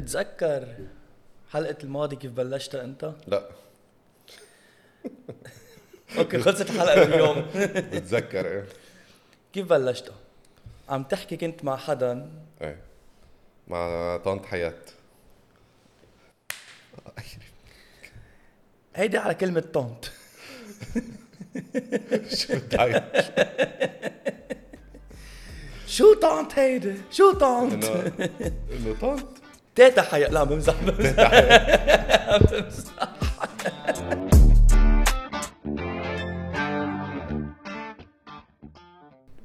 بتتذكر حلقة الماضي كيف بلشتها أنت؟ لا. أوكي خلصت الحلقة اليوم بتذكر إيه. كيف بلشتها؟ عم تحكي كنت مع حدا؟ إيه. مع طنط حياة هيدي على كلمة طنط. شو بتعيط؟ شو طنط هيدي؟ شو طنط؟ إنه طنط. تيتا حياة لا بمزح بمزح بمزح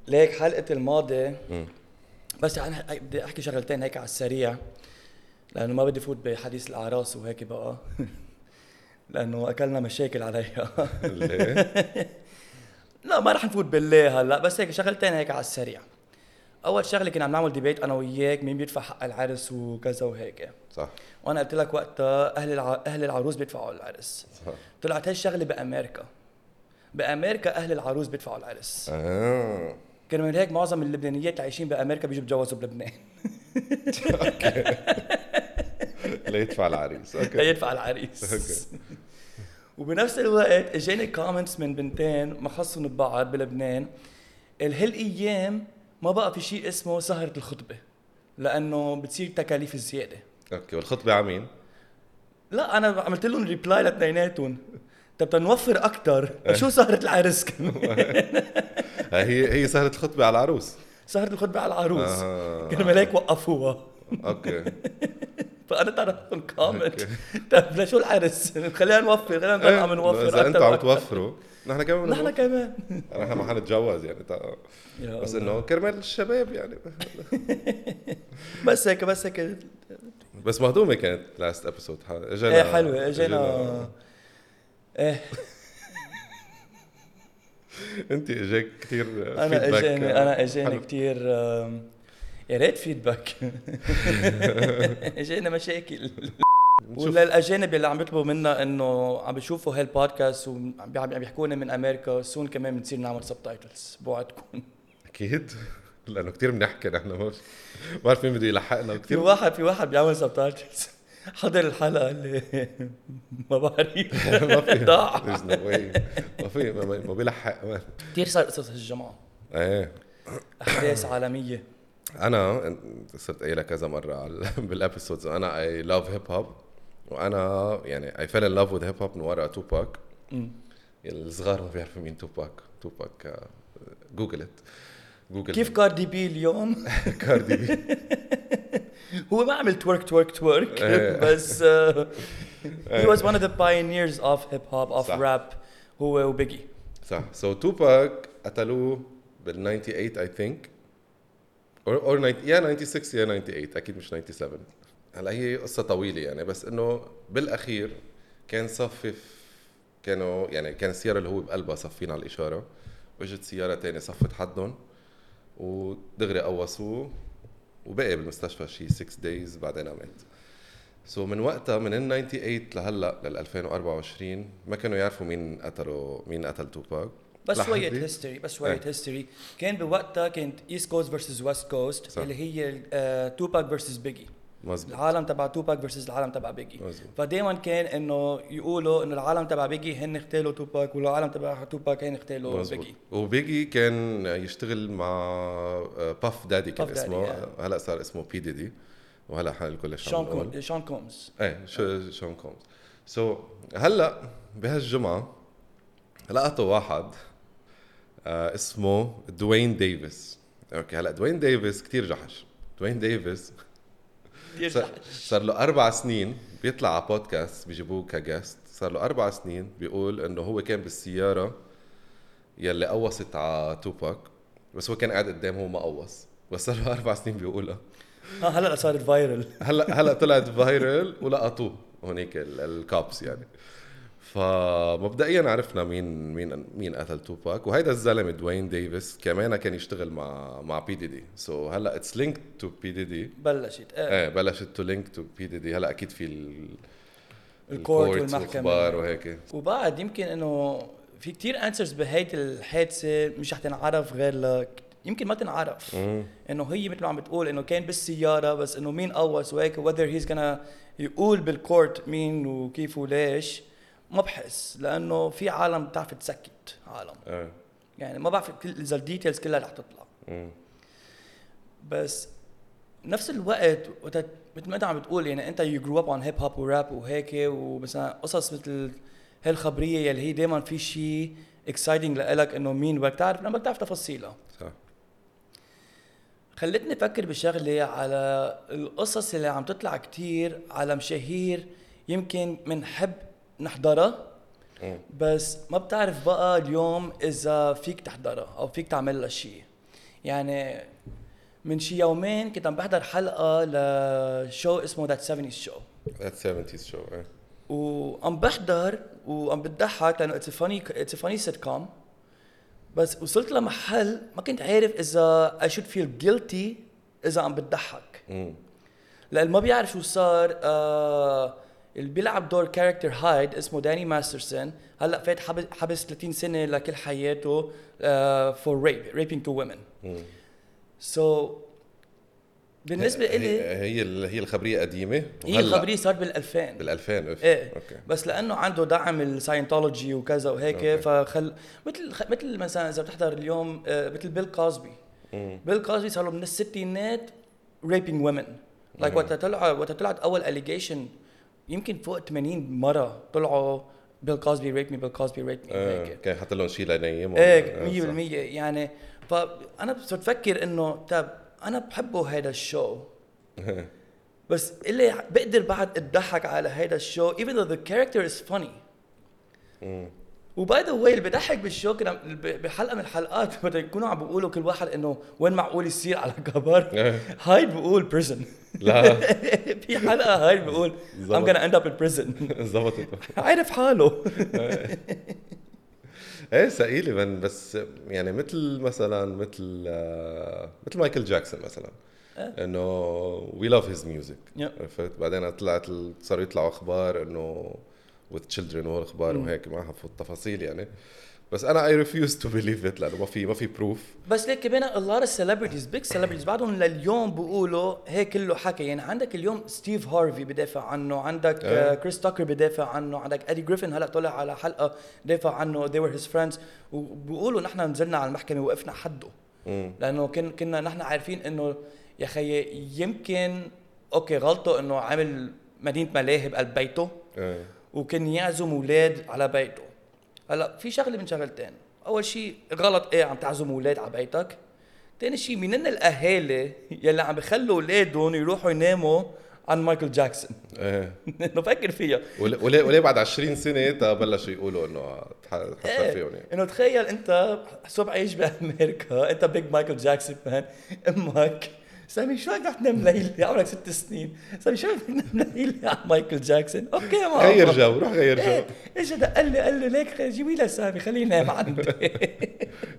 ليك حلقة الماضي. بس أنا بدي أحكي شغلتين هيك على السريع لأنه ما بدي فوت بحديث الأعراس وهيك بقى. لأنه أكلنا مشاكل عليها. ليه؟ لا ما رح نفوت بالليه هلأ. بس هيك شغلتين هيك على السريع. أول شغلة كنا عم نعمل debate أنا وياك مين بيدفع حق العرس وكذا وهيك. صح. وأنا قلت لك وقتها أهل الع... أهل العروس بيدفعوا العرس. صح. طلعت هالشغلة بأمريكا. بأمريكا أهل العروس بيدفعوا العرس. آه. كرمال هيك معظم اللبنانيات اللي عايشين بأمريكا بيجوا بتجوزوا بلبنان. ليدفع العريس. okay. ليدفع العريس. وبنفس الوقت إجاني كومنتس من بنتين ما خصهم ببعض بلبنان. هالأيام ما بقى في شيء اسمه سهرة الخطبة لأنه بتصير تكاليف زيادة. okay والخطبة على مين؟ لا أنا عملت لهم reply لاثنيناتهم. طب تنوفر أكثر شو سهرة العرس كمان؟ هي هي سهرة الخطبة على العروس. سهرة الخطبة على العروس. آه. كرمال هيك وقفوها. أوكي. فأنا تركتهم comment طب لشو العرس؟ خلينا نوفر خلينا نضل عم إيه، نوفر إذا أنتم عم. توفروا. نحن كمان نحن كمان. نحن ما حنتجوز يعني تا- بس. إنه كرمال الشباب يعني. بس هيك بس هيك. بس مهضومة كانت last episode اجانا إيه حلوة. اجينا إيه. انت إجاك كثير أنا اجاني أنا إجاني كثير يا ريت feedback اجانا مشاكل. ولا الأجانب اللي عم يطلبوا منا إنه عم بيشوفوا هالبودكاست وعم بي- عم بيحكوا لنا من أمريكا soon كمان بنصير نعمل subtitles بوعدكم. أكيد. لأنه كثير بنحكي نحن ما بعرف مين بده يلحقنا في كثير واحد في واحد بيعمل subtitles حضر الحلقة اللي ما بعرف. ما في. ضاع. ما في ما, بيلحق. كثير صار قصص الجمعة. إيه. أحداث عالمية. أنا صرت قايلها كذا مرة بال episodes أنا I love hip hop وأنا يعني I fell in love with hip hop من ورا توباك. الصغار ما بيعرفوا مين توباك توباك آه، جوجل كيف كاردي بي اليوم؟ كاردي بي هو ما عمل twerk twerk twerk. بس was one of the pioneers of hip hop of صح. rap. هو وبيجي. صح. so توباك قتلوه بال 98 I think or or يا 96 يا 98 أكيد مش 97 هلأ هي قصة طويلة يعني بس إنه بالأخير كان صفف كانوا يعني كان السيارة اللي هو بقلبها صفين على الإشارة وإجت سيارة تانية صفت حدهم ودغري قوصوه وبقي بالمستشفى شي 6 days بعدين مات so so من وقتها من ال 98 لهلأ لل 2024 ما كانوا يعرفوا مين قتلوا مين قتل توباك بس شوية. history بس شوية إيه. history كان بوقتها كانت East Coast versus West Coast. اللي هي توباك versus بيجي مزبوط العالم تبع توباك versus العالم تبع بيجي. مزبوط. فدائما كان إنه يقولوا إنه العالم تبع بيجي هن اغتالوا توباك والعالم تبع توباك هن اغتالوا مزبوط بيجي. وبيجي كان يشتغل مع باف دادي كان Daddy، اسمه. yeah. هلأ صار اسمه بي دي دي وهلأ حال الكل شون نقول. كوم شون كومز إيه شو شون كومز so هلأ بهالجمعة لقطوا واحد آه اسمه دوين ديفيس okay هلأ دوين ديفيس كثير جحش. دوين ديفيس صار, له أربع سنين بيطلع على بودكاست بيجيبوه ك guest صار له أربع سنين بيقول إنه هو كان بالسيارة يلي قوصت على توباك بس هو كان قاعد قدام هو ما قوص. بس صار له أربع سنين بيقولها. آه هلأ صارت viral هلا هلأ طلعت viral ولقطوه. هونيك ال- ال cops يعني. فمبدئيا عرفنا مين مين مين قتل توباك وهيدا الزلمة دوين ديفيس كمان كان يشتغل مع مع بي دي دي so هلأ it's linked to بي دي دي بلشت إيه. إيه بلشت to link to بي دي دي هلأ أكيد في ال ال court. والأخبار وهيك. وبعد يمكن إنه في كتير answers بهيدي الحادثة مش رح تنعرف غير ل يمكن ما تنعرف. إنه هي مثل ما عم بتقول إنه كان بالسيارة بس إنه مين قوس وهيك whether he's gonna يقول بال court مين وكيف وليش. ما بحس لأنه في عالم بتعرف تسكت عالم. إيه. يعني ما بعرف كل إذا ال details كلها رح تطلع. مم. بس بنفس الوقت وقت مثل ما انت عم بتقول يعني انت you grew up on hip hop و rap وهيك ومثلا قصص مثل هالخبرية يلي هي دائما في شيء exciting لإلك إنه مين بدك تعرف لما بدك تعرف تفاصيلها. صح. خلتني أفكر بشغلة على القصص اللي عم تطلع كتير على مشاهير يمكن منحب نحضرها. مم. بس ما بتعرف بقى اليوم إذا فيك تحضرها أو فيك تعمل لها شيء يعني من شي يومين كنت عم بحضر حلقة لشو اسمه ذات 70 شو 70s show إيه. وعم بحضر وعم بتضحك لأنه it's funny it's funny sitcom بس وصلت لمحل ما كنت عارف إذا I should feel guilty إذا عم بتضحك. لأن ما بيعرف شو صار آه اللي بيلعب دور character هايد اسمه داني ماسترسون. هلأ فات حبس, حبس 30 سنة لكل حياته فور rape raping two women مم. so بالنسبة لي هي هي الخبرية قديمة. هي الخبرية صار بال 2000 بال 2000 إيه. أوكي. بس لأنه عنده دعم ال Scientology وكذا وهيك أوكي. فخل مثل مثل مثلا إذا بتحضر اليوم آه، مثل بيل كوزبي. بيل كوزبي صار له من الستينات raping women like. وقت طلع وقت طلعت أول اليجيشن يمكن فوق 80 مرة طلعوا بيل كوزبي ريب مي بيل كوزبي ريب مي آه. هيك كان حط لهم شيء لينيمهم إيه آه، 100% يعني فانا صرت أفكر إنه طب أنا بحبه هذا الشو. بس اللي بقدر بعد أضحك على هذا الشو even though the character is funny. وباي ذا واي اللي بضحك بالشو كنا بحلقة من الحلقات وقت يكونوا عم بيقولوا كل واحد إنه وين معقول يصير على كبر. إيه. هايد بيقول بريزن لا. في حلقة هايد بيقول I'm gonna end up in prison. زبطت عارف حاله. إيه ثقيلة من بس يعني مثل مثلا مثل آه، مثل مايكل جاكسون مثلا. إيه. إنه we love his music. عرفت بعدين طلعت صاروا يطلعوا أخبار إنه with children وهالاخبار مم. وهيك ما حفوت تفاصيل يعني. بس أنا I refuse to believe it لأنه ما في ما في proof بس ليك كمان a lot of celebrities big celebrities بعدهم لليوم بيقولوا هيك كله حكي. يعني عندك اليوم ستيف هارفي بدافع عنه عندك إيه. آه. كريس تاكر بدافع عنه عندك ادي جريفن هلأ طلع على حلقة دافع عنه they were his friends. وبيقولوا نحن نزلنا على المحكمة وقفنا حده. لأنه كن كنا نحن عارفين إنه يا خيي يمكن أوكي غلطه إنه عامل مدينة ملاهي بقلب بيته. إيه. وكان يعزم أولاد على بيته. هلا في شغلة من شغلتين. أول شيء غلط إيه عم تعزم أولاد على بيتك؟ ثاني شيء منن الأهالي يلي عم بخلوا أولادهم يروحوا يناموا عن مايكل جاكسون؟ إيه. انه فكر فيها. وليه وليه بعد 20 سنة بلشوا يقولوا إنه تح- تحصل فيهم. يعني إنه تخيل أنت صبح عايش بأمريكا أنت بيج مايكل جاكسون فان أمك سامي شو بدك تنام ليلة عمرك ست سنين. سامي شو بدك تنام ليلة على مايكل جاكسون؟ أوكي يا ماما غير جو روح غير جو. اجى دق لي قال لي ليك جيبي لها سامي خليه ينام عندي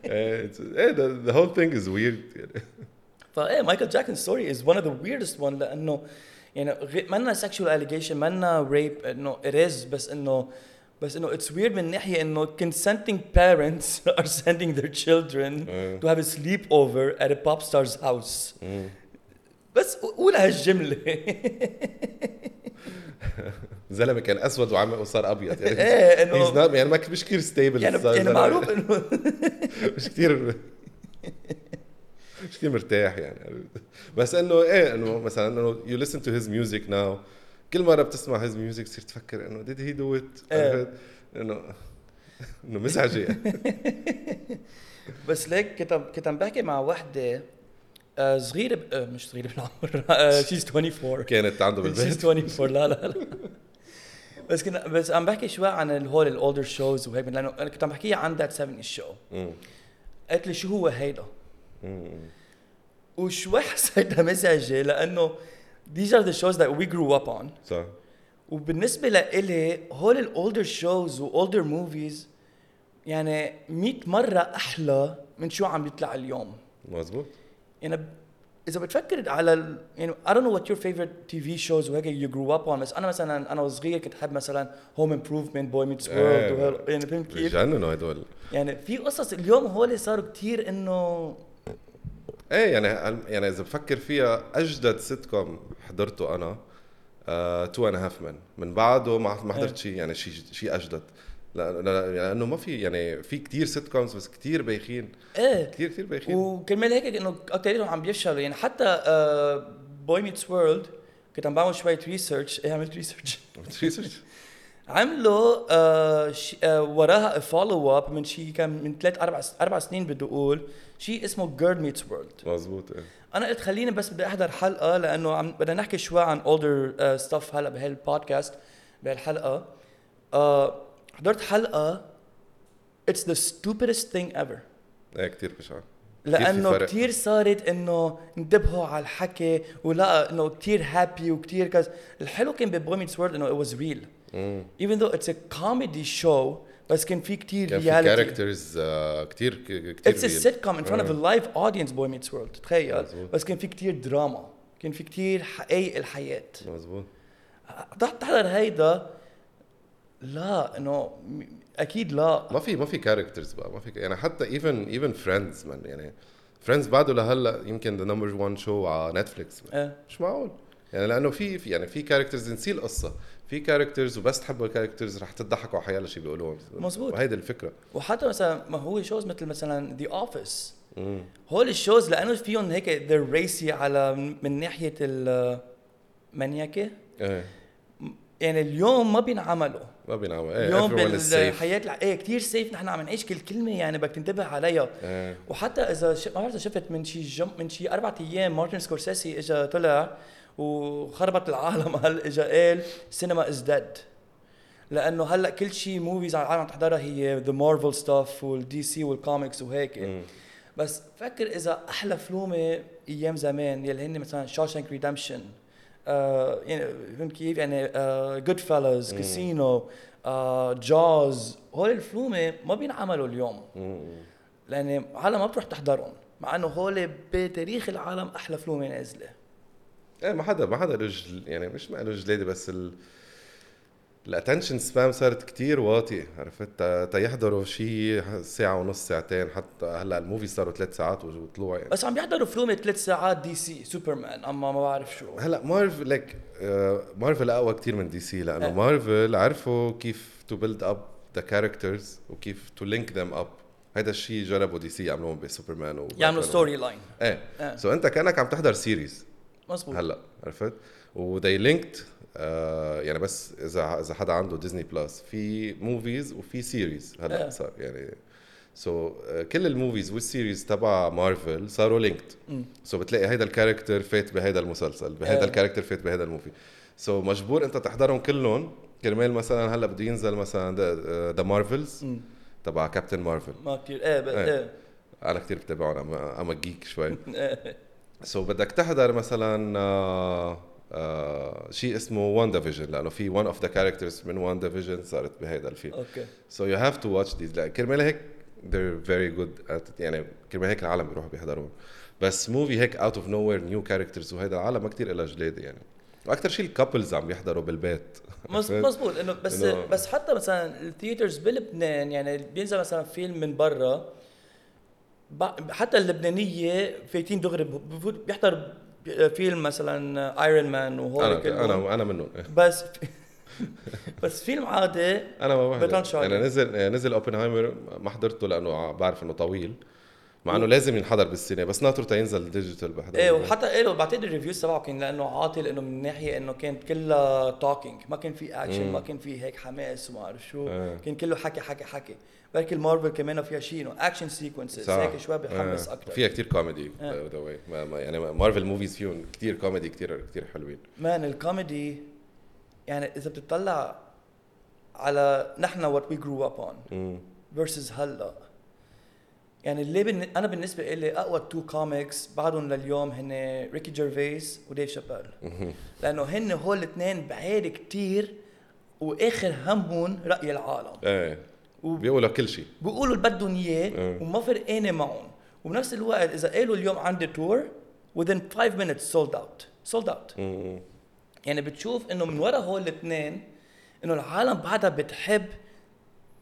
إيه whole thing is weird. يعني فايه مايكل جاكسون story از one of the weirdest one لأنه يعني منا sexual allegation منا rape إنه is بس إنه بس إنه it's weird من ناحية إنه consenting parents are sending their children إيه. to have a sleepover at a pop star's house. مم. بس قول هالجمله زلمة كان أسود وعم وصار أبيض. يعني إيه إنه يعني ما مش كثير stable يعني يعني معروف انه مش كثير مش كثير مرتاح يعني. بس إنه إيه إنه مثلا إنه يو listen to his music now. كل مرة بتسمع his music تصير تفكر إنه do it إيه. عرفت؟ انه إنه مزعجة بس ليك كنت كنت عم بحكي مع وحدة آه، صغيرة ب... آه، مش صغيرة بالعمر آه، she's 24 كانت عنده بالبيت 24 لا لا لا بس كنا بس عم بحكي شوي عن ال whole older shows وهيك لأنه أنا كنت عم بحكي عن That 70 Show مم. قالت لي شو هو هيدا. وشوي حسيتها مزعجة لأنه these are the shows that we grew up on. صح وبالنسبة لإلي هول ال older shows و older movies يعني 100 مرة أحلى من شو عم يطلع اليوم. مزبوط يعني إذا بتفكر على ال... يعني I don't know what your favorite TV shows وهيك you grew up on بس أنا مثلا أنا وصغير كنت أحب مثلا Home Improvement Boy Meets World. يعني فهمت كيف؟ بجننوا هدول يعني في قصص اليوم هول صاروا كتير إنه إيه يعني يعني إذا بفكر فيها أجدد سيت كوم حضرته أنا Two and a Half Men من بعده ما ما حضرت إيه. شيء يعني شيء شيء أجدد. لا لا لأنه ما في يعني في كتير sitcoms بس كتير بايخين. إيه. كتير كتير بايخين. وكرمال هيك إنه اكثريتهم عم بيفشلوا. يعني حتى Boy Meets World كنت عم بعمل شوية research إيه عملت research research عملوا آه آه وراها follow up من شي كان من ثلاث أربع أربع سنين بدي أقول. شيء اسمه Girl Meets World مزبوط إيه. أنا قلت خليني بس بدي احضر حلقة لأنه عم بدنا نحكي شوي عن older stuff هلا بهالبودكاست بهالحلقة. آه حضرت حلقة it's the stupidest thing ever. إيه كتير بشع لأنه. كثير صارت إنه انتبهوا على الحكي ولا إنه كثير happy وكثير كذا الحلو كان ب Boy Meets World إنه it was real. مم. even though it's a comedy show بس كان في كثير كان في characters كتير كتير It's a real. sitcom in front of a آه. live audience Boy Meets World. تخيل. مزبوط. بس كان في كتير دراما كان في كتير حقائق الحياة. مزبوط تحضر هيدا؟ لا إنه أكيد لا. ما في ما في كاركترز بقى ما في يعني حتى ايفن ايفن فريندز من يعني فريندز بعده لهلا يمكن ذا نمبر 1 شو على نتفليكس إيه. مش معقول. يعني لأنه في في يعني في كاركترز نسي القصة. في كاركترز وبس تحبوا الكاركترز رح تضحكوا على حيالله شيء بيقولوه. مزبوط. وهيدي الفكرة. وحتى مثلا ما هو شوز مثل مثلا ذا اوفيس. هول الشوز لأنه فيهم هيك they're ريسي على من ناحية المانياكي إيه. يعني اليوم ما بينعملوا. ما بينعمل إيه اليوم. بالحياة الع- إيه كثير safe نحن عم نعيش كل كلمة يعني بدك تنتبه عليها. إيه. وحتى إذا ش... ما بعرف شفت من شي جم... من شي أربع أيام مارتن سكورسيسي اجى طلع وخربط العالم. هل اجى قال سينما is dead لأنه هلا كل شيء movies على العالم تحضرها هي the مارفل stuff والدي سي والكوميكس وهيك. مم. بس فكر إذا أحلى فلومه أيام زمان يلي هن مثلا شوشانك ريدمشن آه يعني فهمت كيف؟ يعني جود فيلز مم. كاسينو جاز هول الفلومه ما بينعملوا اليوم. مم. لأن العالم ما بتروح تحضرهم مع إنه هول بتاريخ العالم أحلى فلومه نازلة. إيه ما حدا ما حدا له جل- يعني مش ما له جلاده بس ال الاتنشن سبام صارت كتير واطية عرفت؟ تا- تا يحضروا شيء ساعة ونص ساعتين حتى هلأ الموفي صاروا ثلاث ساعات وطلوع. يعني بس عم بيحضروا فيلم ثلاث ساعات دي سي سوبرمان أما ما بعرف شو. هلأ مارفل لك مارفل أقوى كتير من دي سي لأنه إيه. مارفل عرفوا كيف to build up the characters وكيف to link them up هذا الشيء جربوا دي سي يعملوه بسوبرمان يعملوا storyline إيه. إيه. so أنت كأنك عم تحضر series مزبوط هلا عرفت و they linked يعني بس إذا إذا حدا عنده ديزني بلس في movies وفي series هلا آه. صار يعني so, كل ال movies وال series تبع مارفل صاروا linked مم. so, بتلاقي هيدا ال character فات بهيدا المسلسل بهيدا آه. ال character فات بهيدا ال movie so, مجبور انت تحضرهم كلهم كرمال مثلا هلا بده ينزل مثلا The Marvels مم. تبع كابتن مارفل ما كثير إيه. إيه أنا كثير بتابعهم I'm geek شوي. so, بدك تحضر مثلا آه آه شيء اسمه WandaVision لأنه في one of the characters من WandaVision صارت بهيدا الفيلم. أوكي. so you have to watch these كرمال هيك they're very good at. يعني كرمال هيك العالم بيروحوا بيحضرون. بس movie هيك out of nowhere new characters وهيدا العالم ما كثير لها جلاده يعني. وأكثر شيء ال couples عم بيحضروا بالبيت؟ مزبوط إنه بس إنه- بس حتى مثلا ال theaters بلبنان يعني بينزل مثلا فيلم من برا حتى اللبنانية فايتين دغري بيحضر فيلم مثلا Iron Man وهول أنا أنا أنا منهم بس بس فيلم عادي أنا ما بحضر. يعني نزل نزل اوبنهايمر ما حضرته لأنه بعرف إنه طويل مع إنه لازم ينحضر بالسينما بس ناطره تينزل digital بحضر إيه وحتى إيه بعتقد ال reviews تبعه كان لأنه عاطل إنه من ناحية إنه كانت كلها talking ما كان في اكشن. ما كان في هيك حماس وما أعرف شو إيه. كان كله حكي حكي حكي بركي المارفل كمان فيها شيء إنه action sequences. هيك شوي بحمس آه. أكثر فيها كتير كوميدي آه. يعني مارفل movies فيهم كتير كوميدي كتير كتير حلوين man ال comedy يعني إذا بتطلع على نحن what we grew up on. Versus هلأ يعني اللي بن... أنا بالنسبة لي أقوى two comics بعدهم لليوم هن ريكي جيرفيس وديف شابيل. لأنه هن هول الاثنين بعيد كتير وآخر همهم رأي العالم إيه بيقولوا كل شيء. بيقولوا اللي بدهم إياه إيه. وما فرقانه معهم. وبنفس الوقت إذا قالوا اليوم عندي tour within 5 minutes sold out. Sold out. مم. يعني بتشوف إنه من ورا هول الاثنين إنه العالم بعدها بتحب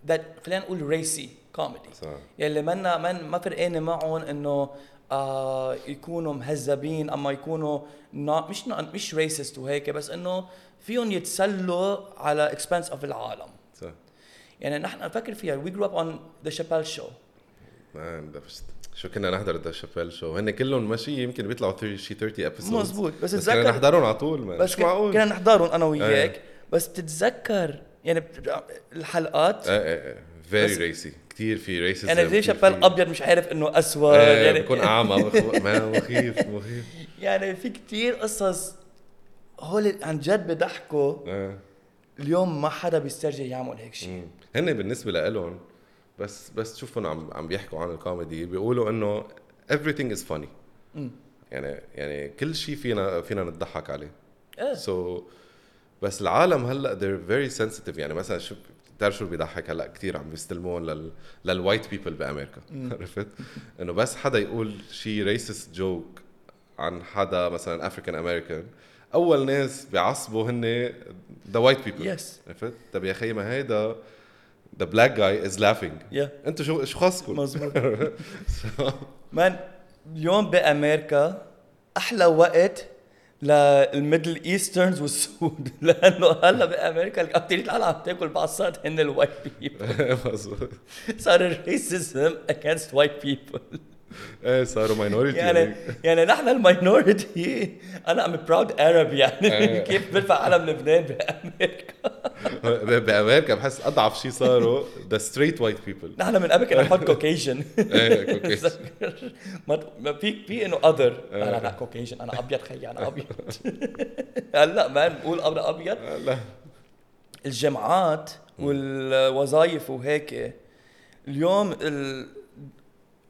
that خلينا نقول racy comedy صح. يلي منا من ما فرقانه معهم إنه آه يكونوا مهذبين أما يكونوا not مش not مش racist وهيك بس إنه فيهم يتسلوا على expense of العالم. يعني نحن نفكر فيها. we grew up on the Chappelle Show man شو كنا نحضر the Chappelle Show هن كلهم ماشي يمكن بيطلعوا 30 شي 30 episodes مزبوط، بس بس كنا نحضرهم على طول man. بس مش معقول. كنا نحضرهم أنا. وياك. بس بتتذكر يعني الحلقات؟ إيه إيه very بس- racy كثير في racism يعني زي شابيل أبيض مش عارف إنه أسود. يعني يعني بكون أعمى. مخ- ما مخيف مخيف. يعني في كتير قصص هول عن جد بضحكوا إيه اليوم ما حدا بيسترجع يعمل هيك شيء. هن بالنسبة لهم بس بس تشوفهم عم عم بيحكوا عن الكوميدي بيقولوا إنه everything is funny. مم. يعني يعني كل شيء فينا فينا نضحك عليه. إيه. so, بس العالم هلأ they're very sensitive. يعني مثلا شو بتعرف شو بيضحك؟ هلأ كثير عم بيستلمون لل لل white people بأمريكا. عرفت؟ إنه بس حدا يقول شيء racist joke عن حدا مثلا African American أول ناس بيعصبوا هن the white people yes عرفت؟ طب يا خيي ما هيدا the black guy is laughing أنتوا شو شو خاصكم؟ مزبوط man اليوم بأمريكا أحلى وقت لل Middle Easterners والسود. لأنه هلأ بأمريكا أكثر العالم عم تاكل بعصات هن ال white people مظبوط. صار ال racism against white people إيه صاروا minority يعني يعني. نحن ال minority أنا I'm proud Arab يعني. إيه. كيف برفع علم لبنان بأمريكا؟ بأمريكا بحس أضعف شيء صاروا the straight white people نحن من قبل كنا نحط Caucasian إيه ما ما في في إنه other إيه. أنا لا Caucasian أنا أبيض خيي أنا أبيض. هلا ما نقول أنا أبيض. لا الجامعات والوظائف وهيك اليوم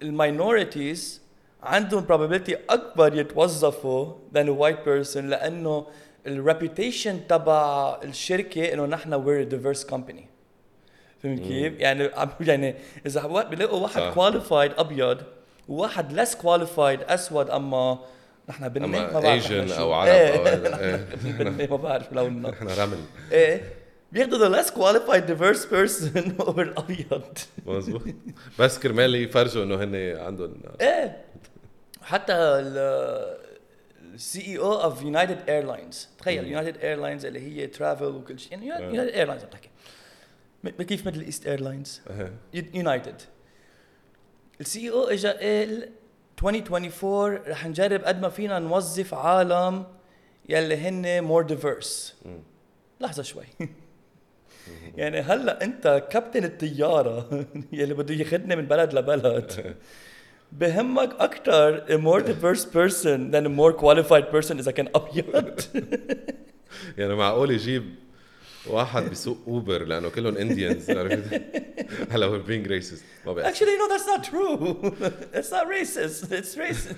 ال minorities عندهم probability أكبر يتوظفوا than a white person لأنه ال reputation تبع الشركة إنه نحن we're a diverse company فهمت كيف؟ يعني يعني إذا وا- بيلاقوا واحد. qualified أبيض وواحد ليس qualified أسود أما نحن بني ما بعرف Asian نحن. أو عرب إيه. أو إيه بني ما بعرف لوننا إحنا رمل إيه بياخذوا the less qualified diverse person over الابيض مظبوط بس كرمال يفرجوا انه هن عندهم إيه حتى ال CEO of United Airlines تخيل United Airlines اللي هي travel وكل شيء. يعني. United Airlines عم تحكي كيف مثل East Airlines. United ال CEO اجى قال 2024 رح نجرب قد ما فينا نوظف عالم يلي هن more diverse. لحظة شوي. يعني هلا انت كابتن الطيارة يلي بده ياخذني من بلد لبلد بهمك أكثر a more diverse person than a more qualified person إذا كان أبيض يعني معقول يجيب واحد بيسوق أوبر لأنه كلهم انديانز عرفت هلا هو being racist ما بيحصل Actually, no, that's not true. it's not racist. It's racist.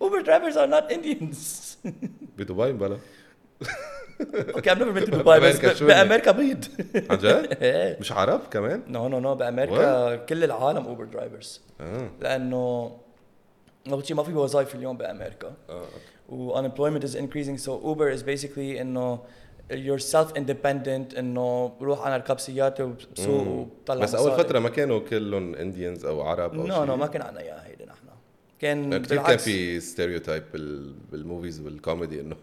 Uber drivers are not Indians. بدبي بلا okay, I've never been to Dubai, بس بأمريكا شو ب- هن؟ بأمريكا بيض. عن جد؟ إيه. مش عرب كمان؟ no no no بأمريكا كل العالم Uber drivers آه لأنه أول شيء ما في وظائف اليوم بأمريكا آه و unemployment is increasing so Uber is basically إنه you're self independent إنه بروح أنا اركب سيارتي وبسوق. وبطلع بس أول. فترة ما كانوا كلهم Indians أو عرب أو no شيء no ما كان عنا إياها هيدي نحن كان كثير كان في stereotype بال movies وال comedy إنه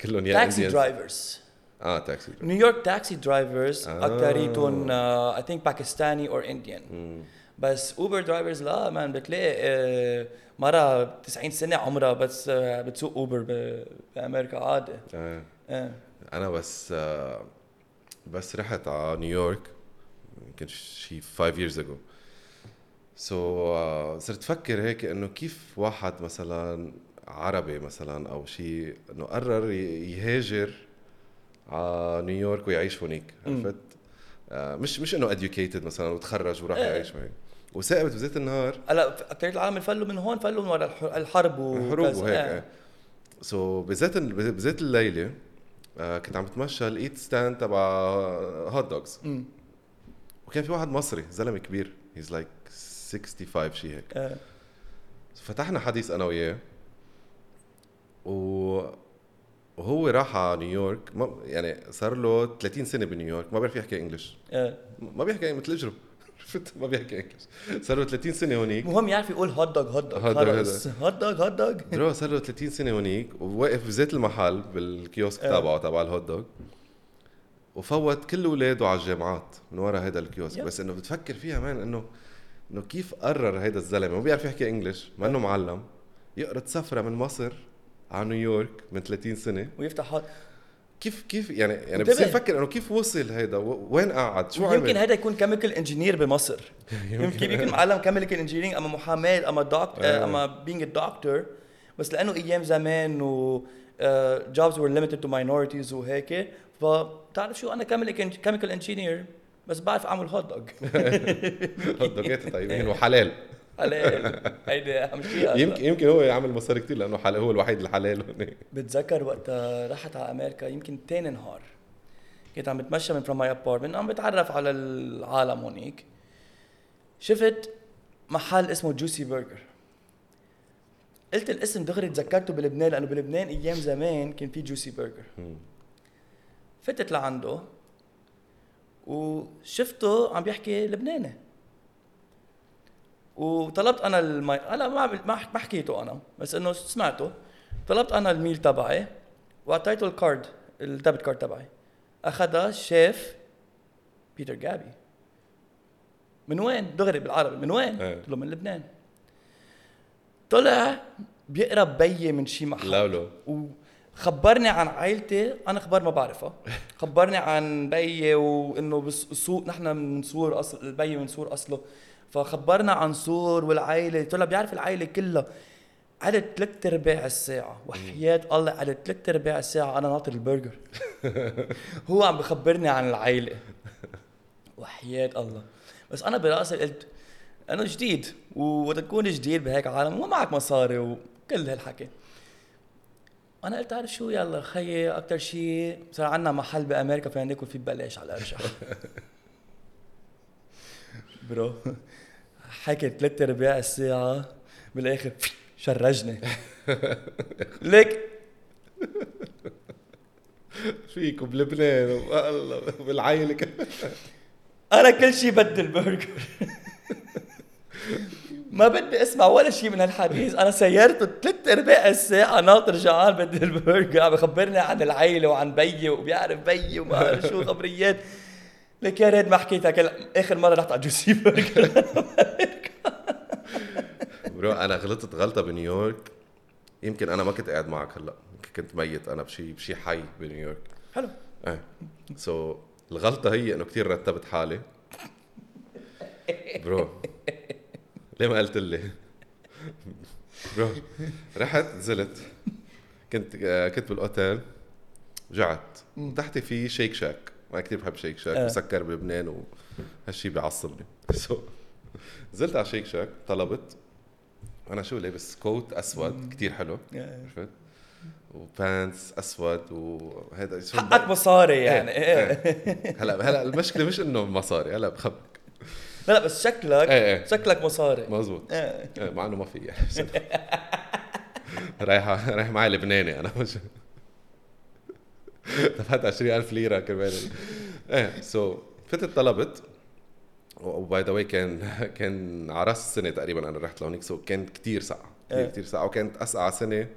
كلهم يا taxi drivers آه taxi New York taxi drivers. اكثريتهم I think Pakistani or Indian. بس Uber drivers لا man بتلاقي آه، مرة 90 سنة عمرها بس آه، بتسوق Uber بأمريكا عادي آه. آه. أنا بس آه، بس رحت على نيويورك يمكن شي 5 years ago so so, صرت أفكر هيك إنه كيف واحد مثلا عربي مثلا أو شيء إنه قرر يهاجر على نيويورك ويعيش هونيك مم. عرفت؟ آه، مش مش إنه educated مثلا وتخرج وراح إيه. يعيش هونيك وصاقبت بذات النهار هلأ أكثر العالم فلوا من هون فلوا من ورا الح- الحرب وكذا. حروب وهيك. آه. سو بذات ال- بذات الليلة آه كنت عم بتمشى لقيت stand تبع hot dogs. وكان في واحد مصري زلمة كبير he's like 65 شيء هيك آه. فتحنا حديث أنا وياه و وهو راح على نيويورك ما يعني صار له 30 سنة بنيويورك ما بيعرف يحكي English. آه. ما بيحكي مثل اجره ما بيحكي English. صار له 30 سنة هونيك. المهم يعرف يقول hot dog hot dog hot dog، hot dog bro صار له 30 سنة هونيك وواقف بزيت المحل بال kiosk آه. تبعه تبع ال hot dog وفوت كل أولاده على الجامعات من ورا هذا ال kiosk. بس إنه بتفكر فيها man إنه إنه كيف قرر هيدا الزلمة؟ ما بيعرف يحكي English ما إنه معلم. يقرر يسافر من مصر على نيويورك من 30 سنة. ويفتح hot كيف كيف يعني يعني. بصير فكر إنه كيف وصل هيدا؟ وين قعد شو يمكن عمل؟ هذا يكون chemical engineer بمصر. يمكن. يمكن معلم chemical engineering أما محاماة أما دكتور آه. أما being دكتور بس لأنه أيام زمان و jobs were limited to minorities وهيك فبتعرف شو؟ أنا chemical engineer بس بعرف أعمل hot dog hot dog ات طيبين وحلال. عليه هيدي أهم شيء يمكن يمكن هو يعمل مصاري كثير لأنه حلال هو الوحيد الحلال بتذكر وقتها رحت على أمريكا يمكن تاني نهار. كنت عم بتمشى من from my apartment عم بتعرف على العالم هونيك شفت محل اسمه Juicy Burger قلت الاسم دغري تذكرته بلبنان لأنه بلبنان أيام زمان كان في Juicy Burger فتت لعنده وشفته عم بيحكي لبناني. وطلبت أنا ال meal هلأ ما ما حكيته أنا بس إنه سمعته. طلبت أنا ال meal تبعي وأعطيته ال card ال debit card تبعي. أخذها شاف بيتر جابي. من وين؟ دغري بالعربي من وين؟ إيه. قلت له من لبنان. طلع بيقرب بيي من شي محل. لا لا. وخبرني عن عائلتي أنا أخبار ما بعرفها. خبرني عن بيي وإنه بالسوق نحن من سور أصل من سور أصله. فخبرنا عن سور والعائلة. طلع بيعرف العائلة كلها. قعدت ثلاث أرباع الساعة. وحياة الله قعدت ثلاث أرباع الساعة. أنا ناطر البرجر. هو عم بخبرني عن العائلة. وحياة الله. بس أنا براسي قلت أنا جديد. ووقت تكون جديد بهيك عالم ومعك مصاري وكل هالحكي. أنا قلت عارف شو يلا خيي أكثر شيء صار عندنا محل بأمريكا فينا ناكل فيه ببلاش على الارجح برو. حكي ثلاث أرباع الساعة بالاخر شرجني. ليك. فيكم بلبنان والله بالعائله كمان. أنا كل شيء بدي البرجر ما بدي أسمع ولا شيء من هالحديث. أنا سيرته ثلاث أرباع الساعة ناطر جعان بدي البرجر عم بخبرني عن العيلة وعن بيي وبيعرف بيي وما بعرف شو خبريات. لك يا ريت ما حكيتها كل آخر مرة رحت على Juicy Burger bro أنا غلطت غلطة بنيويورك. يمكن أنا ما كنت قاعد معك هلأ. كنت ميت. أنا بشي بشي حي بنيويورك. حلو. إيه. so الغلطة هي إنه كثير رتبت حالي. bro ليه ما قلت لي؟ bro رحت نزلت. كنت آه، كنت بالأوتيل. رجعت تحتي في Shake Shack. ما كثير بحب Shake Shack آه. مسكر بلبنان وهالشي بيعصبني so نزلت على شيك شاك طلبت. أنا شو لابس؟ كوت أسود كثير حلو. عرفت؟ وبانس أسود وهذا حقك مصاري يعني. إيه، إيه. هلا هلا المشكلة مش إنه مصاري هلا بخبرك لا لا بس شكلك إيه، إيه. شكلك مصاري. مزبوط. إيه. إيه، مع إنه ما في. يعني رايح رايح معي لبناني أنا. مش دفعت 20000 ليرة كمان. إيه so فتت طلبت و by the way كان كان على رأس السنة تقريبا أنا رحت لهونيك so كان كثير ساقعة كثير إيه. كثير ساقعة وكانت اسقع سنة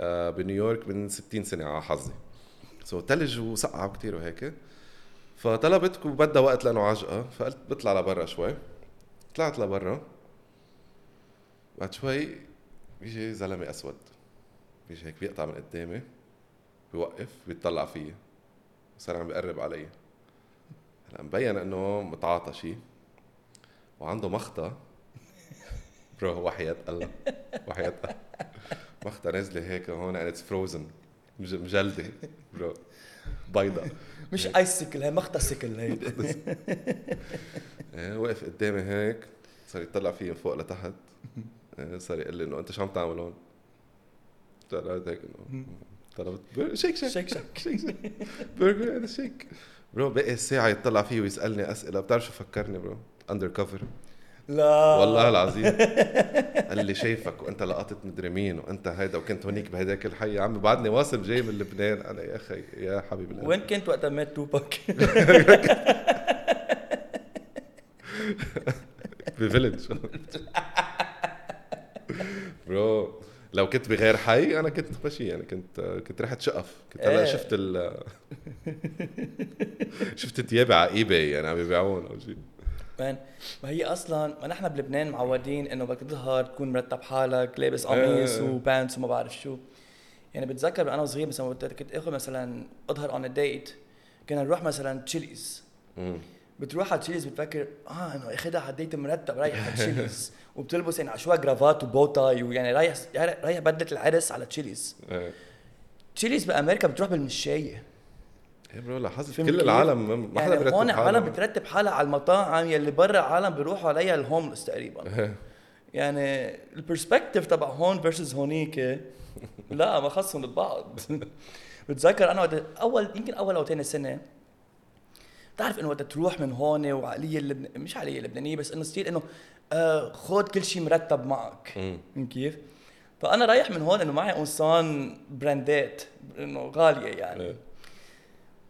آه، بنيويورك من 60 سنة على حظي. so ثلج وسقعة كثير وهيك. فطلبت وبدها وقت لأنه عجقة فقلت بطلع لبرا شوي. طلعت لبرا. بعد شوي بيجي زلمة أسود. بيجي هيك بيقطع من قدامي. بيوقف بيطلع فيي صار عم بيقرب علي هلأ مبين إنه متعاطى شيء وعنده مخطى bro وحياة الله وحياة الله مخطى نازله هيك هون and it's frozen. مج- مجلدة. bro بيضة. مش icicle هي مختصكل هيدي إيه، وقف قدامي هيك. صار يطلع فيي من فوق لتحت. إيه، صار يقول لي إنه أنت شو عم تعمل هون؟ طلعت هيك إنه طلبت Shake Shack. Shake Shack. Shake Shack. برجر هذا Shake. bro بقي الساعة يطلع فيه ويسألني أسئلة. بتعرف شو فكرني bro؟ undercover لا. والله العظيم. قال لي شايفك وأنت لقطت مدري مين وأنت هيدا وكنت هونيك بهداك الحي. يا عمي بعدني واصل جاي من لبنان. أنا يا أخي يا حبيب القلب. وين كنت وقت مات توباك؟ ب village bro. لو كنت بغير حي أنا كنت ماشي يعني كنت كنت رحت شقف كنت هلا إيه. شفت ال شفت تيابي على eBay يعني عم يبيعون أو شيء ما هي أصلا ما نحن بلبنان معودين إنه بدك تظهر تكون مرتب حالك لابس إيه. قميص و pants وما بعرف شو يعني بتذكر أنا صغير مثلا كنت آخذ مثلا أظهر on date كنا نروح مثلا Chili's. بتروح على Chili's بتفكر آه إنه اخذها على مرتب رايح على Chili's وبتلبس يعني عشوائي جرافات و bow tie ويعني رايح رايح بدلة العرس على Chili's إيه Chili's بأمريكا بتروح بالمشاية إيه bro لاحظت كل؟ العالم ما حدا يعني بيرتب هون. العالم بترتب حالها على المطاعم يلي برا العالم بيروحوا عليها ال homeless تقريبا إيه. يعني ال perspective تبع هون versus هونيك لا ما خصهم ببعض بتذكر أنا أول يمكن أول أو ثاني سنة بتعرف إنه وقت تروح من هون وعقلية اللبن... مش عقلية لبنانية بس إنه still إنه آه خذ كل شيء مرتب معك. كيف؟ فأنا رايح من هون إنه معي قمصان براندات إنه غالية يعني. إيه.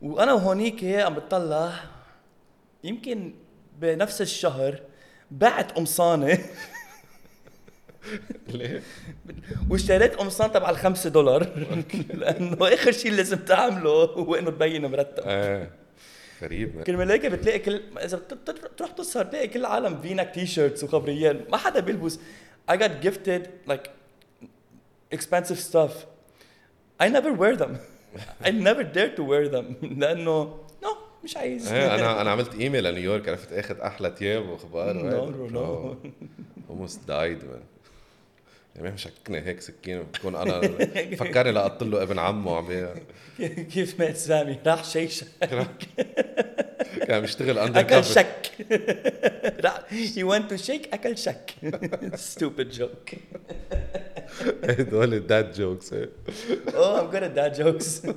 وأنا وهونيك عم بتطلع يمكن بنفس الشهر بعت قمصانه ليه؟ واشتريت قمصان تبع الخمسة دولار. لأنه آخر شيء لازم تعمله هو إنه تبين مرتب. إيه. غريب. كرمال هيك بتلاقي كل إذا بت- بت- بتروح تسهر تلاقي كل العالم في هيك T-shirts وخبريات. ما حدا بيلبس. I got gifted like expensive stuff. I never wear them. I never dare to wear them. لأنه no مش عايز. إيه أنا أنا عملت ايميل لنيويورك. عرفت اخذ أحلى تياب وأخبار. No, no, no. almost died man. يعني مشكني هيك سكينه بكون أنا فكرني لقط له ابن عمه عم كيف مات سامي؟ راح شيشة كان عم يشتغل اندر اكل شك. راح he went to Shake أكل Shack. Stupid joke. هدول ال dad jokes at dad jokes.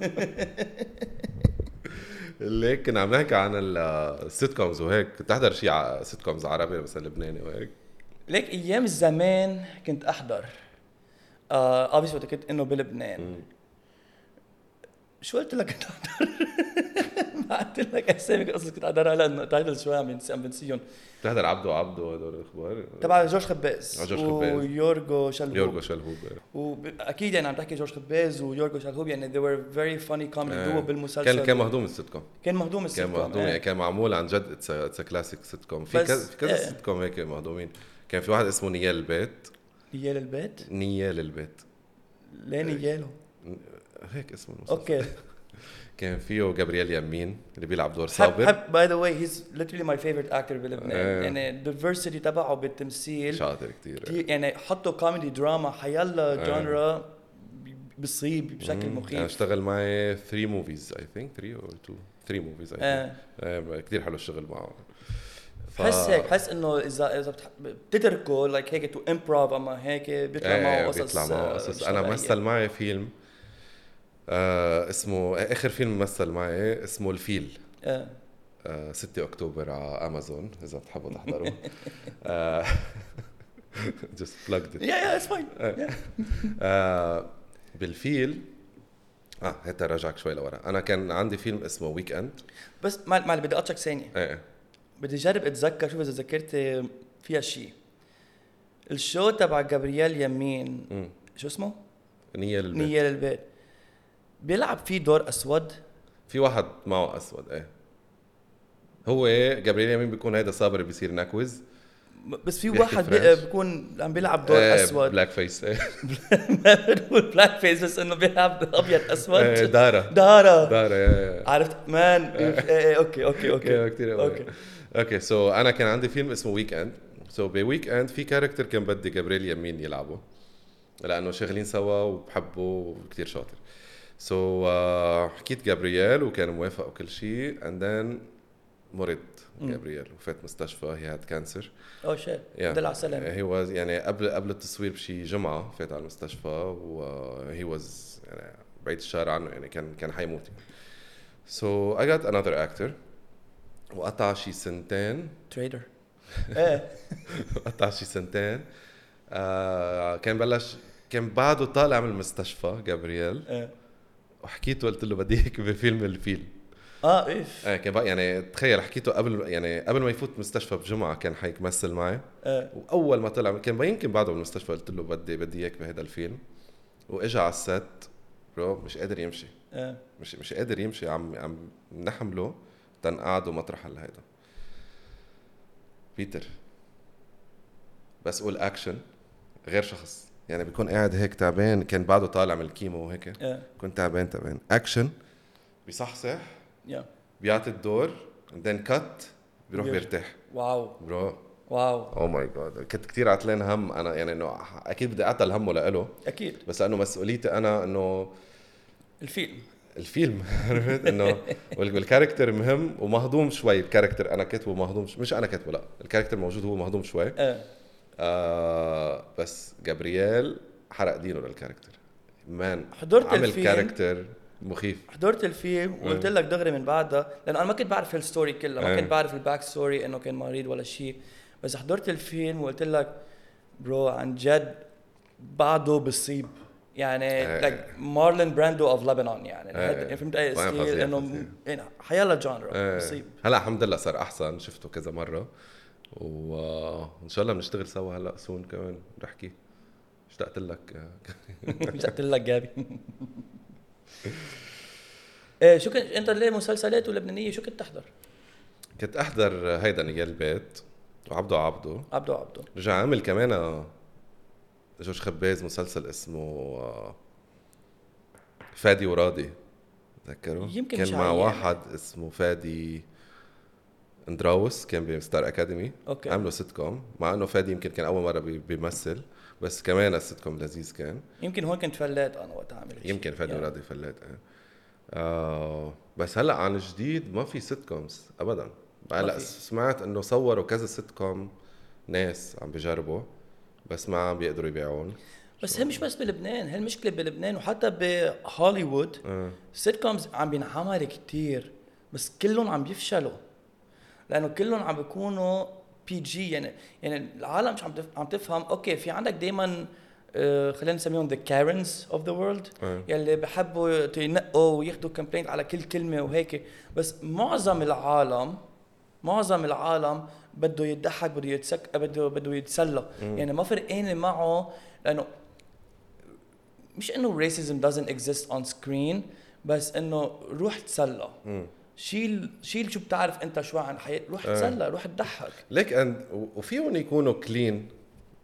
اللي هيك كنا عم نحكي عن ال sitcoms وهيك. تحضر شيء sitcoms عربي مثلا لبناني وهيك؟ ليك أيام زمان كنت أحضر. آه obviously وقت كنت إنه بلبنان. شو قلت لك كنت أحضر؟ ما قلت لك أسامي قصص كنت احضرها لأنه title شوي عم عم بنسيهم بتحضر عبدو عبدو هدول الأخبار؟ تبع جورج خباز. آه، جورج خباز. ويورجو شلهوب يورجو شلهوب واكيد يعني عم تحكي جورج خباز ويورجو شلهوب يعني they were very funny comedy آه. duo بالمسلسل. كان كان مهضوم السيت كوم كان مهضوم السيت كان كوم، مهضوم آه. يعني كان معمول عن جد it's classic sitcom في كذا في كذا آه. سيت كوم هيك مهضومين. كان في واحد اسمه نيال البيت. نيال البيت؟ نيال البيت. ليه نياله. هيك اسمه المسلسل. okay. كان فيه جابرييل يمين اللي بيلعب دور صابر. حب by the way he's literally my favorite actor بلبنان آه. يعني ال diversity تبعه بالتمثيل. شاطر كثير يعني حطوا comedy drama حيلا آه. genre بيصيب بشكل أنا مخيف. اشتغل معي 3 movies I think 3 or 2 3 movies آه. كثير حلو الشغل معه. بحس هيك بحس إنه اذا إذا بتتركه like هيك to improv أما هيك بيطلع إيه معه قصص بيطلع معه آه، قصص. أنا. مثل معي فيلم آه اسمه آخر فيلم مثل معي اسمه الفيل. آه. آه 6 أكتوبر على أمازون إذا بتحبوا تحضروا آه just plugged it. yeah yeah it's fine آه. بالفيل آه هات رجعك شوي لورا. أنا كان عندي فيلم اسمه Weekend بس ما ما بدي أقطعك ثانية. إيه. بدي أجرب أتذكر شوف إذا ذكرت فيها شيء ال show تبع جابرييل يمين مم. شو اسمه؟ نيال البيت. نيال البيت بيلعب فيه دور أسود؟ في واحد معه أسود إيه. هو جابرييل يمين بيكون هيدا صابر بيصير نكوز بس في واحد بي-. بيكون عم بيلعب دور إيه، أسود. blackface إيه. ما بنقول blackface بس إنه بيلعب أبيض إيه، اسود دارا دارا دارا يا- yeah عرفت؟ man إيه، إيه، okay okay okay. okay. كثير okay so أنا كان عندي فيلم اسمه Weekend so ب Weekend في character كان بدي جابرييل يمين يلعبه لأنه شغالين سوا وبحبه وكثير شاطر. so so, uh, حكيت جابرييل وكان موافق وكل شيء and then مرض جابرييل وفات مستشفى he had cancer oh shit دل على السلامه he was يعني قبل قبل التصوير بشي جمعة فات على المستشفى و he was يعني بعيد الشهر عنه يعني كان كان حيموت. so I got another actor وقطع شي سنتين. تريدر إيه. قطع شي سنتين. آه كان بلش كان بعده طالع من المستشفى جابرييل. إيه. وحكيت وقلت له بدي هيك بفيلم الفيل. آه اف إيه كان بقى يعني تخيل حكيته قبل يعني قبل ما يفوت مستشفى بجمعة كان حيك مثل معي. آه. وأول ما طلع كان يمكن بعده بالمستشفى قلت له بدي بدي إياك بهذا الفيلم. وإجا على ال set bro مش قادر يمشي. آه. مش مش قادر يمشي عم عم نحمله. تنقعده مطرح هيدا بيتر بس قول اكشن غير شخص. يعني بيكون قاعد هيك تعبان كان بعده طالع من الكيمو وهيك. كنت تعبان تعبان. اكشن بيصحصح يا بيعطي الدور then cut بيروح. بيرتاح. wow bro. wow oh my God كنت كثير عتلان هم. أنا يعني إنه أكيد بدي اعطل همه لإله. أكيد. بس لأنه مسؤوليتي أنا إنه الفيلم. الفيلم عرفت؟ إنه وال- وال character مهم ومهضوم شوي ال character أنا كاتبه مهضوم مش أنا كاتبه لا ال character موجود هو مهضوم شوي. آه. آه بس جابرييل حرق دينه لل character. Man حضرت عمل الفيلم. character مخيف. حضرت الفيلم وقلت لك دغري من بعدها لأنه أنا ما كنت بعرف ال story كلها ما إيه. كنت بعرف ال back story إنه كان مريض ولا شيء. بس حضرت الفيلم وقلت لك bro عن جد بعده بصيب. يعني إيه. Like مارلون براندو of لبنان يعني إيه. هاد- فهمت a style إنه فظيع. يعني حيلا genre إيه. بصيب هلا الحمد لله صار أحسن شفته كذا مرة وإن شاء الله بنشتغل سوا هلا soon كمان نحكي اشتقت لك قلت لك جابي إيه شو كنت أنت ليه مسلسلات ولبنانية شو كنت تحضر؟ كنت أحضر هيدا نيال البيت وعبده عبده عبدو عبدو رجع عامل كمان آه، جورج خباز مسلسل اسمه آه، فادي وراضي تذكروا يمكن كان مع. واحد اسمه فادي اندراوس كان ب Star Academy okay عملوا سيت كوم مع إنه فادي يمكن كان أول مرة بي- بيمثل بس كمان السيت كوم لذيذ كان يمكن هون كنت فلات أنا وقت هيك يمكن فادي يعني. وراضي فلات آه. آه بس هلأ عن جديد ما في sitcoms ابدا هلأ. سمعت إنه صوروا كذا سيت كوم ناس عم بيجربوا بس ما عم بيقدروا يبيعون بس هي مش بس بلبنان هي المشكلة بلبنان وحتى بهوليوود آه. Sitcoms عم بينعمل كتير بس كلهم عم بيفشلوا لأنه كلهم عم بيكونوا PG يعني يعني العالم مش عم. عم تفهم okay في عندك دائما خلينا نسميهم the Karens of the world آه. يلي بحبوا ينقوا وياخذوا complaint على كل كلمة وهيك بس معظم العالم معظم العالم بده يضحك بده يتسك بده بده يتسلى. يعني ما فرقانه معه لأنه مش إنه racism doesn't exist on screen بس إنه روح تسلى. شيل شيل شو بتعرف أنت شو عن حياة روح آه. تسلى روح تضحك. Like and وفيهم يكونوا clean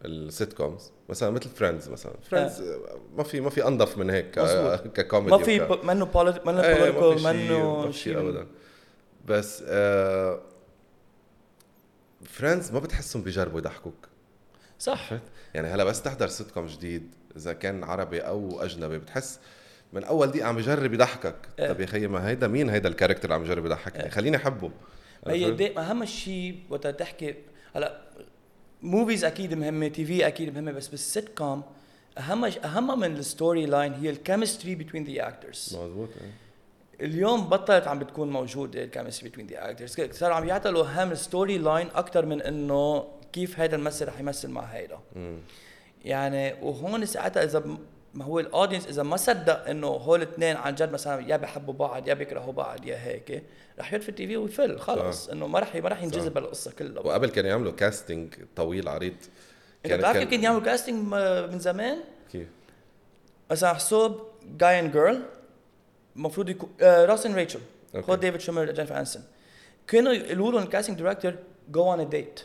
ال sitcoms مثلا مثل Friends مثلا. Friends ما في ما في انظف من هيك. ككوميدي ما في منه polite منه إيه، political منه شيء ابدا. بس آه Friends ما بتحسهم بيجربوا يضحكوك صح. يعني هلا بس تحضر سيت كوم جديد إذا كان عربي أو أجنبي بتحس من أول دقيقة عم بجرب يضحكك. إيه. طب يا خيي ما هيدا مين؟ هيدا ال character اللي عم بجرب يضحكني. إيه. خليني أحبه. هي أهم شيء وقت تحكي هلا movies أكيد مهمة TV أكيد مهمة بس بالسيت كوم اهم أهم من ال story line هي ال chemistry بين the actors مزبوط إيه. اليوم بطلت عم بتكون موجودة ال chemistry بين the actors صاروا عم يعتلوا اهم ال story line أكثر من إنه كيف هذا الممثل رح يمثل مع هيدا. يعني وهون ساعتها إذا ما هو ال audience إذا ما صدق إنه هول الاثنين عن جد مثلا يا بيحبوا بعض يا بيكرهوا بعض يا هيك رح يطفي ال TV ويفل خلص. إنه ما رح ما رح ينجذب. القصة كلها وقبل كانوا يعملوا casting طويل عريض إنت بتعرف كيف كان يعملوا casting من زمان كيف؟ مثلا حسوب guy and girl المفروض يكون آه Ross and Rachel okay. خد ديفيد شويمر جينيفر انستون كانوا يقولوا لهم ال casting director go on a date.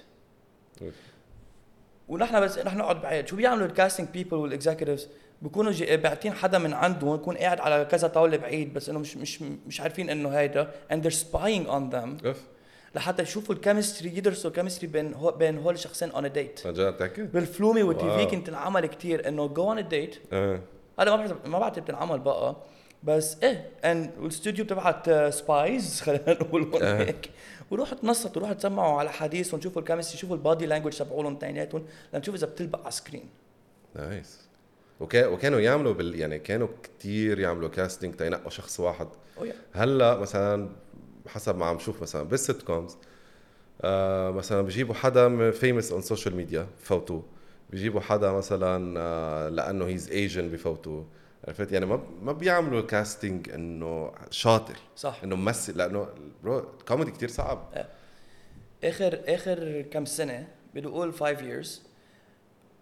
ونحن بس نحن نقعد بعيد. شو بيعملوا ال casting people وال executives بيكونوا جي- باعتين حدا من عندهم يكون قاعد على كذا طاولة بعيد بس إنه مش مش مش عارفين إنه هيدا and they're spying on them. لحتى يشوفوا ال chemistry يدرسوا ال chemistry بين هو بين هول الشخصين on a date. عن جد تحكي؟ بال movie وال TV. كنت انعمل كثير إنه جو a date. إيه هذا ما بعرف ما بعرف بتنعمل بقى. بس إيه and والاستوديو بتبعت spies خلينا نقول أه. هيك. وروحوا تنصتوا روحوا تسمعوا على حديث ونشوفوا ال chemistry شوفوا ال body language تبعولهم اثنيناتهم لنشوف إذا بتلبق على screen Nice وكا وكانوا يعملوا بال يعني كانوا كتير يعملوا casting تينقوا شخص واحد. Yeah. هلأ مثلا حسب ما عم شوف مثلا بال sitcoms آه مثلا بيجيبوا حدا famous on social media بفوتوه بيجيبوا حدا مثلا آه لأنه he's Asian بفوتوه عرفت؟ يعني ما ما بيعملوا casting إنه شاطر صح. إنه ممثل لأنه bro ال comedy كثير صعب. اخر آخر كم سنة بدي أقول 5 years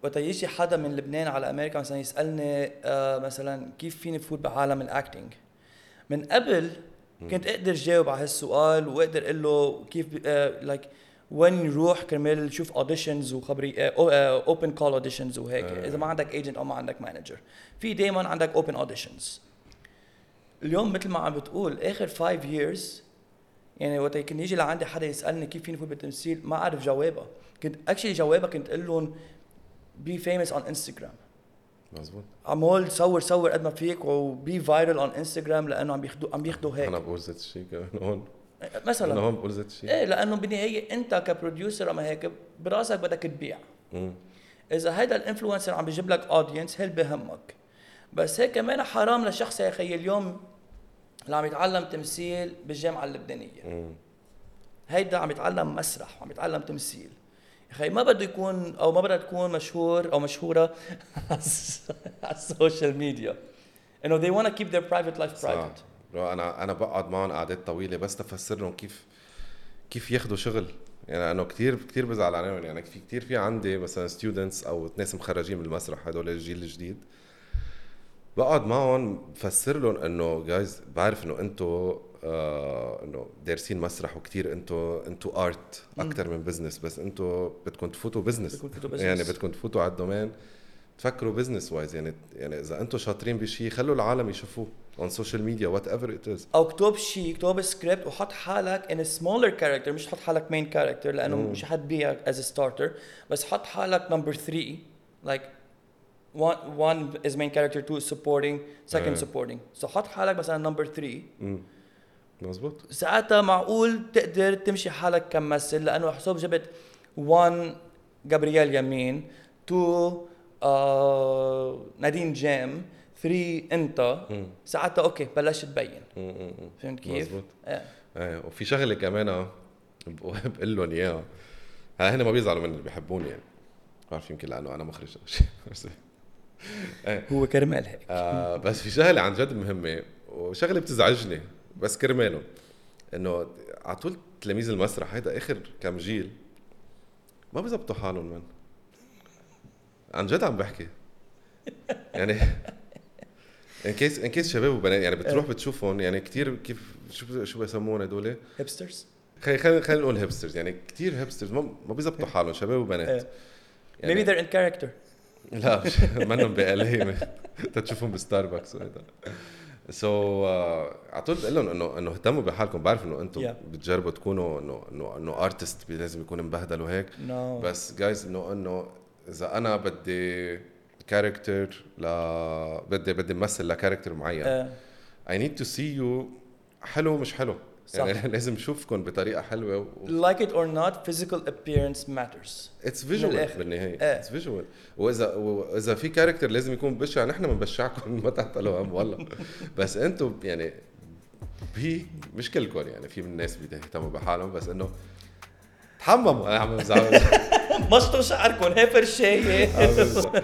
وقت يجي حدا من لبنان على أمريكا مثلا يسألني آه مثلا كيف فيني فوت بعالم ال acting من قبل كنت أقدر جاوب على هالسؤال وأقدر أقول له كيف like وين يروح كرمال يشوف auditions وخبري open call auditions وهيك. آه. إذا ما عندك agent أو ما عندك manager في دائما عندك open auditions اليوم مثل ما عم بتقول آخر 5 years يعني وقت كان يجي لعندي حدا يسألني كيف فيني فوت بالتمثيل ما أعرف جوابها. كنت actually جوابها كنت أقول لهم be famous on Instagram مزبوط عمول صور صور قد ما فيك و be viral on Instagram لأنه عم بياخذوا عم بياخذوا هيك أنا بقول ذات الشيء كمان هون. مثلا. هون بقول ذات الشيء إيه لأنه بالنهايه أنت ك producer اما هيك براسك بدك تبيع. مم. إذا هيدا ال influencer عم بيجيب لك audience هل بهمك. بس هيك كمان حرام لشخص يا أخي اليوم اللي عم يتعلم تمثيل بالجامعة اللبنانية. مم. هيدا عم يتعلم مسرح وعم يتعلم تمثيل. يا أخي ما بده يكون أو ما بدها تكون مشهور أو مشهورة على ال social media. إنه they want to keep their private life صح private. bro أنا أنا بقعد معهم قعدات طويلة بس تفسر لهم كيف كيف ياخذوا شغل. يعني انه كثير كثير بزعل عليهم. يعني في كثير في عندي مثلا students أو ناس مخرجين من المسرح هدول الجيل الجديد. بقعد معهم بفسر لهم إنه جايز بعرف إنه أنتم آه إنه دارسين مسرح وكثير أنتم أنتم art أكثر من business بس أنتم بدكم تفوتوا business يعني. بدكم تفوتوا على ال domain تفكروا business wise يعني يعني إذا أنتم شاطرين بشيء خلوا العالم يشوفوه. on social media whatever it is أو اكتب شيء اكتب سكريبت وحط حالك a smaller character مش تحط حالك main character لأنه مم. مش حتبيعك a starter بس حط حالك number 3 like one one is main character two is supporting second آه. supporting. So حط حالك مثلا number 3 مزبوط ساعتها معقول تقدر تمشي حالك كممثل؟ لأنه حسب جبت 1 جابرييل يمين 2 آه نادين جام 3 انت. ساعتها أوكي بلشت تبين. فهمت كيف؟ مزبوط إيه إيه وفي شغلة كمان آه، بقول لهم إياها. هلا هن ما بيزعلوا مني بيحبوني يعني. بعرف يمكن لأنه أنا مخرج أو شيء بس- هو كرمال هيك. آه بس في شغلة عن جد مهمة وشغلة بتزعجني بس كرمالهم إنه على طول تلاميذ المسرح هيدا آخر كم جيل ما بيزبطوا حالهم من. عن جد عم بحكي. يعني in case in case شباب وبنات يعني بتروح بتشوفهم يعني كثير كيف شو شو بسموهم هدول hipsters خلينا خلينا نقول hipsters يعني كثير hipsters ما بيزبطوا حالهم شباب وبنات. إيه. maybe they're in character. لا مش منهم بقلي تتشوفهم بستاربكس وهيدا. so على طول بقول لهم إنه إنه اهتموا بحالكم بعرف إنه أنتم Yeah. بتجربوا تكونوا إنه إنه إنه artist لازم يكون مبهدل وهيك. No. بس جايز إنه إنه إذا أنا بدي character ل بدي بدي امثل ل character معين آه. I need to see you حلو مش حلو صح. يعني لازم اشوفكم بطريقة حلوة و... like it or not physical appearance matters it's visual. بالنهاية. it's visual واذا وإذا في كاركتر لازم يكون بشع نحن بنبشعكم ما تعتلوا هم والله بس أنتم يعني بي مش كلكم يعني في من الناس بيهتموا بحالهم بس إنه تحمموا أنا عم بزعل مشطوا شعركم هي بزعل.